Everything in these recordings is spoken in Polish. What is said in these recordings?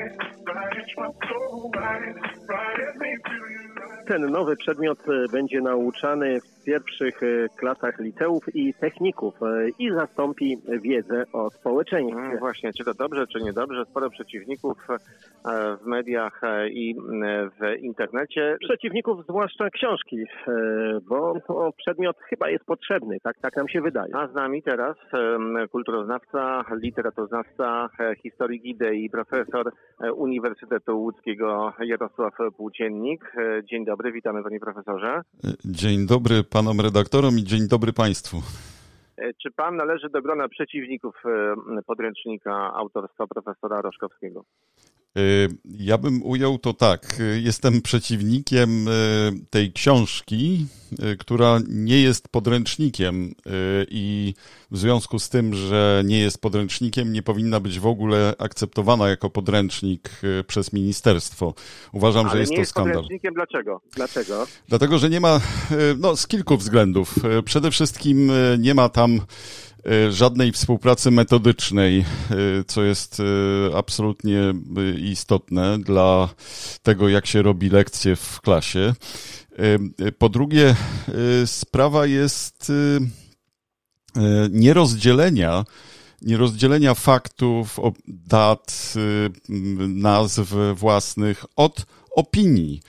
right, search my soul right. Ten nowy przedmiot e, będzie nauczany w pierwszych e, klasach liceów i techników e, i zastąpi wiedzę o społeczeństwie. Mm, Właśnie, czy to dobrze, czy niedobrze? Sporo przeciwników w mediach i w internecie. Przeciwników zwłaszcza książki, bo przedmiot chyba jest potrzebny, tak, tak nam się wydaje. A z nami teraz kulturoznawca, literaturoznawca, e, historyk idei, profesor Uniwersytetu Łódzkiego Jarosław Płóciennik. Dzień dobry, witamy panie profesorze. Dzień dobry panom redaktorom i dzień dobry państwu. E, Czy pan należy do grona przeciwników e, podręcznika autorstwa profesora Roszkowskiego? Y, Ja bym ujął to tak. y, Jestem przeciwnikiem y, tej książki, która nie jest podręcznikiem i w związku z tym, że nie jest podręcznikiem, nie powinna być w ogóle akceptowana jako podręcznik przez ministerstwo. Uważam, że Ale jest nie to jest skandal. podręcznikiem. Dlaczego? Dlaczego? Dlatego, że nie ma, no z kilku względów. Przede wszystkim nie ma tam żadnej współpracy metodycznej, e, co jest e, absolutnie istotne dla tego, jak się robi lekcje w klasie. Po drugie, sprawa jest nierozdzielenia nierozdzielenia faktów, dat, y, nazw własnych od opinii.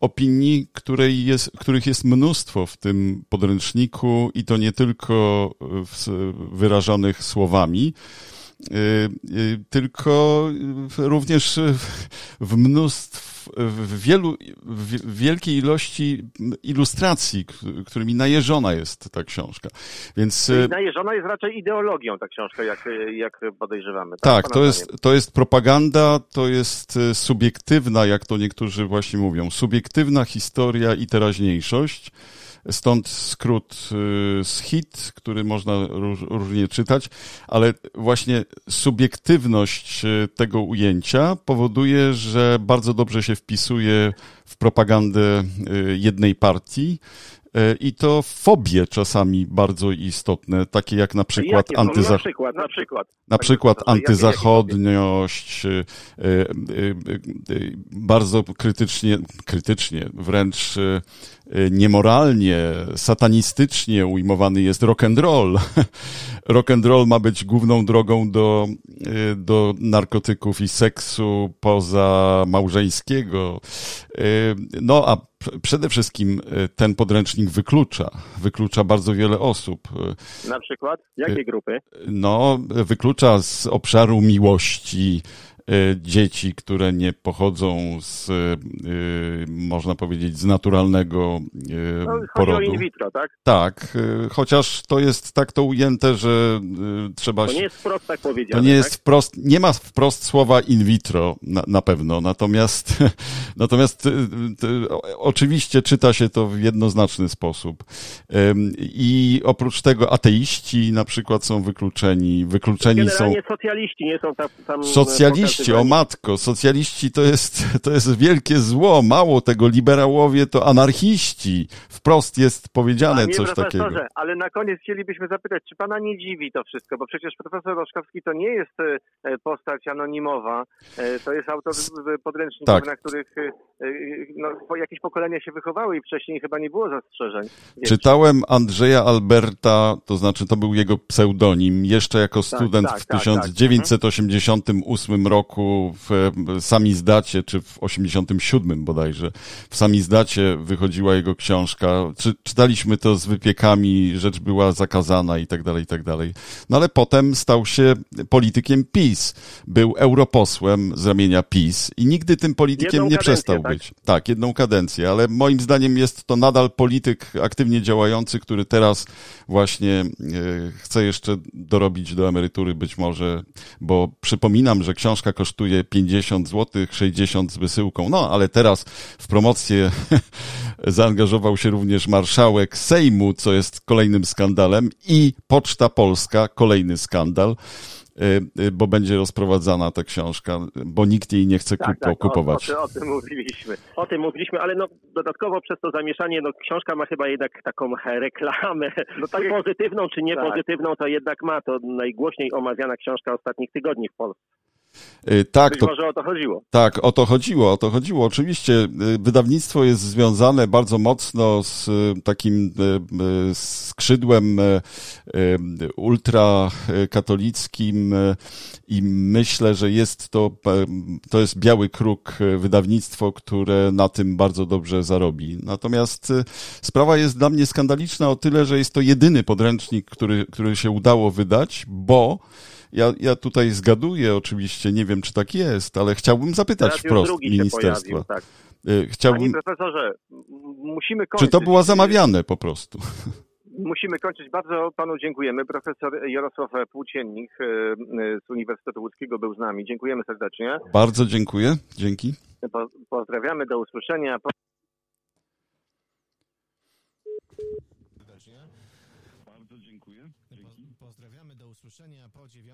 Opinii, której jest, których jest mnóstwo w tym podręczniku i to nie tylko w- wyrażonych słowami, tylko y, również y, w mnóstw, w wielu, w wielkiej ilości ilustracji, którymi najeżona jest ta książka. Więc y, Najeżona jest raczej ideologią ta książka, jak, jak podejrzewamy. tak, Pana to jest, to jest propaganda, to jest subiektywna, jak to niektórzy właśnie mówią, subiektywna historia i teraźniejszość. Stąd skrót y, z hit, który można róż, różnie czytać, ale właśnie subiektywność y, tego ujęcia powoduje, że bardzo dobrze się wpisuje w propagandę y, jednej partii. y, I to fobie czasami bardzo istotne, takie jak na przykład Jakie? Na przykład, na przykład. na przykład antyzachodniość, y, y, y, y, bardzo krytycznie, krytycznie, wręcz y, y, niemoralnie, satanistycznie ujmowany jest rock and roll. rock and roll ma być główną drogą do, y, do narkotyków i seksu poza małżeńskiego. Y, No a przede wszystkim y, ten podręcznik wyklucza, wyklucza bardzo wiele osób. Y, Na przykład? Jakie grupy? no, wyklucza z obszaru miłości dzieci, które nie pochodzą z, e, można powiedzieć, z naturalnego e, No, chodzi o porodu. in vitro, tak? Tak, chociaż to jest tak to ujęte, że trzeba To nie jest wprost tak To powiedziane. nie jest tak? wprost, nie ma wprost słowa in vitro na, na pewno, natomiast, natomiast y, y, oczywiście czyta się to w jednoznaczny sposób. I oprócz tego ateiści na przykład są wykluczeni, wykluczeni są Generalnie socjaliści nie są tam, tam socjaliści, o pokazywani. matko, socjaliści to jest, to jest wielkie zło, mało tego, liberałowie to anarchiści, wprost jest powiedziane Panie coś takiego. ale na koniec chcielibyśmy zapytać, czy pana nie dziwi to wszystko, bo przecież profesor Roszkowski to nie jest e, e, postać anonimowa, e, to jest autor podręczników, Tak. na których no, jakieś pokolenia się wychowały i wcześniej chyba nie było zastrzeżeń. Więc- Czytałem Andrzeja Alberta, to znaczy to był jego pseudonim, jeszcze jako student tak, w tak, tak. 1988 roku w e, samizdacie, czy w 87 bodajże, w samizdacie wychodziła jego książka. Czy, czytaliśmy to z wypiekami, rzecz była zakazana i tak dalej, i tak dalej. No ale potem stał się politykiem PiS. Był europosłem z ramienia PiS i nigdy tym politykiem Jedną nie kadencję, przestał tak? być. Tak, jedną kadencję, ale moim zdaniem jest to nadal polityk aktywnie działający, który teraz właśnie e, chce jeszcze dorobić do emerytury być może, bo przypominam, że książka kosztuje 50 zł, 60 z wysyłką, no ale teraz w promocję zaangażował się również marszałek Sejmu, co jest kolejnym skandalem i Poczta Polska, kolejny skandal. y, y, bo będzie rozprowadzana ta książka, bo nikt jej nie chce Tak, kupo, tak, o, o, kupować. ty- o tym mówiliśmy. O tym mówiliśmy, ale no dodatkowo przez to zamieszanie, no książka ma chyba jednak taką reklamę, No czy tak pozytywną, czy tak. niepozytywną, to jednak ma. To najgłośniej omawiana książka ostatnich tygodni w Polsce. Y, Tak, Być to może o to chodziło. Tak, o to chodziło, o to chodziło. Oczywiście y, wydawnictwo jest związane bardzo mocno z y, takim skrzydłem ultrakatolickim i myślę, że jest to, to jest biały kruk wydawnictwo, które na tym bardzo dobrze zarobi. Natomiast sprawa jest dla mnie skandaliczna o tyle, że jest to jedyny podręcznik, który, który się udało wydać, bo ja, ja tutaj zgaduję oczywiście, nie wiem czy tak jest, ale chciałbym zapytać Teraz wprost ministerstwa. pojawił, tak. Y, Panie Chciałbym, profesorze, m- musimy czy kończyć. to było zamawiane po prostu? Musimy kończyć. Bardzo panu dziękujemy. Profesor Jarosław Płóciennik e, e, z Uniwersytetu Łódzkiego był z nami. Dziękujemy serdecznie. Bardzo dziękuję, dzięki. Po, pozdrawiamy, do usłyszenia. Bardzo dziękuję. Pozdrawiamy do usłyszenia po dziewiątej.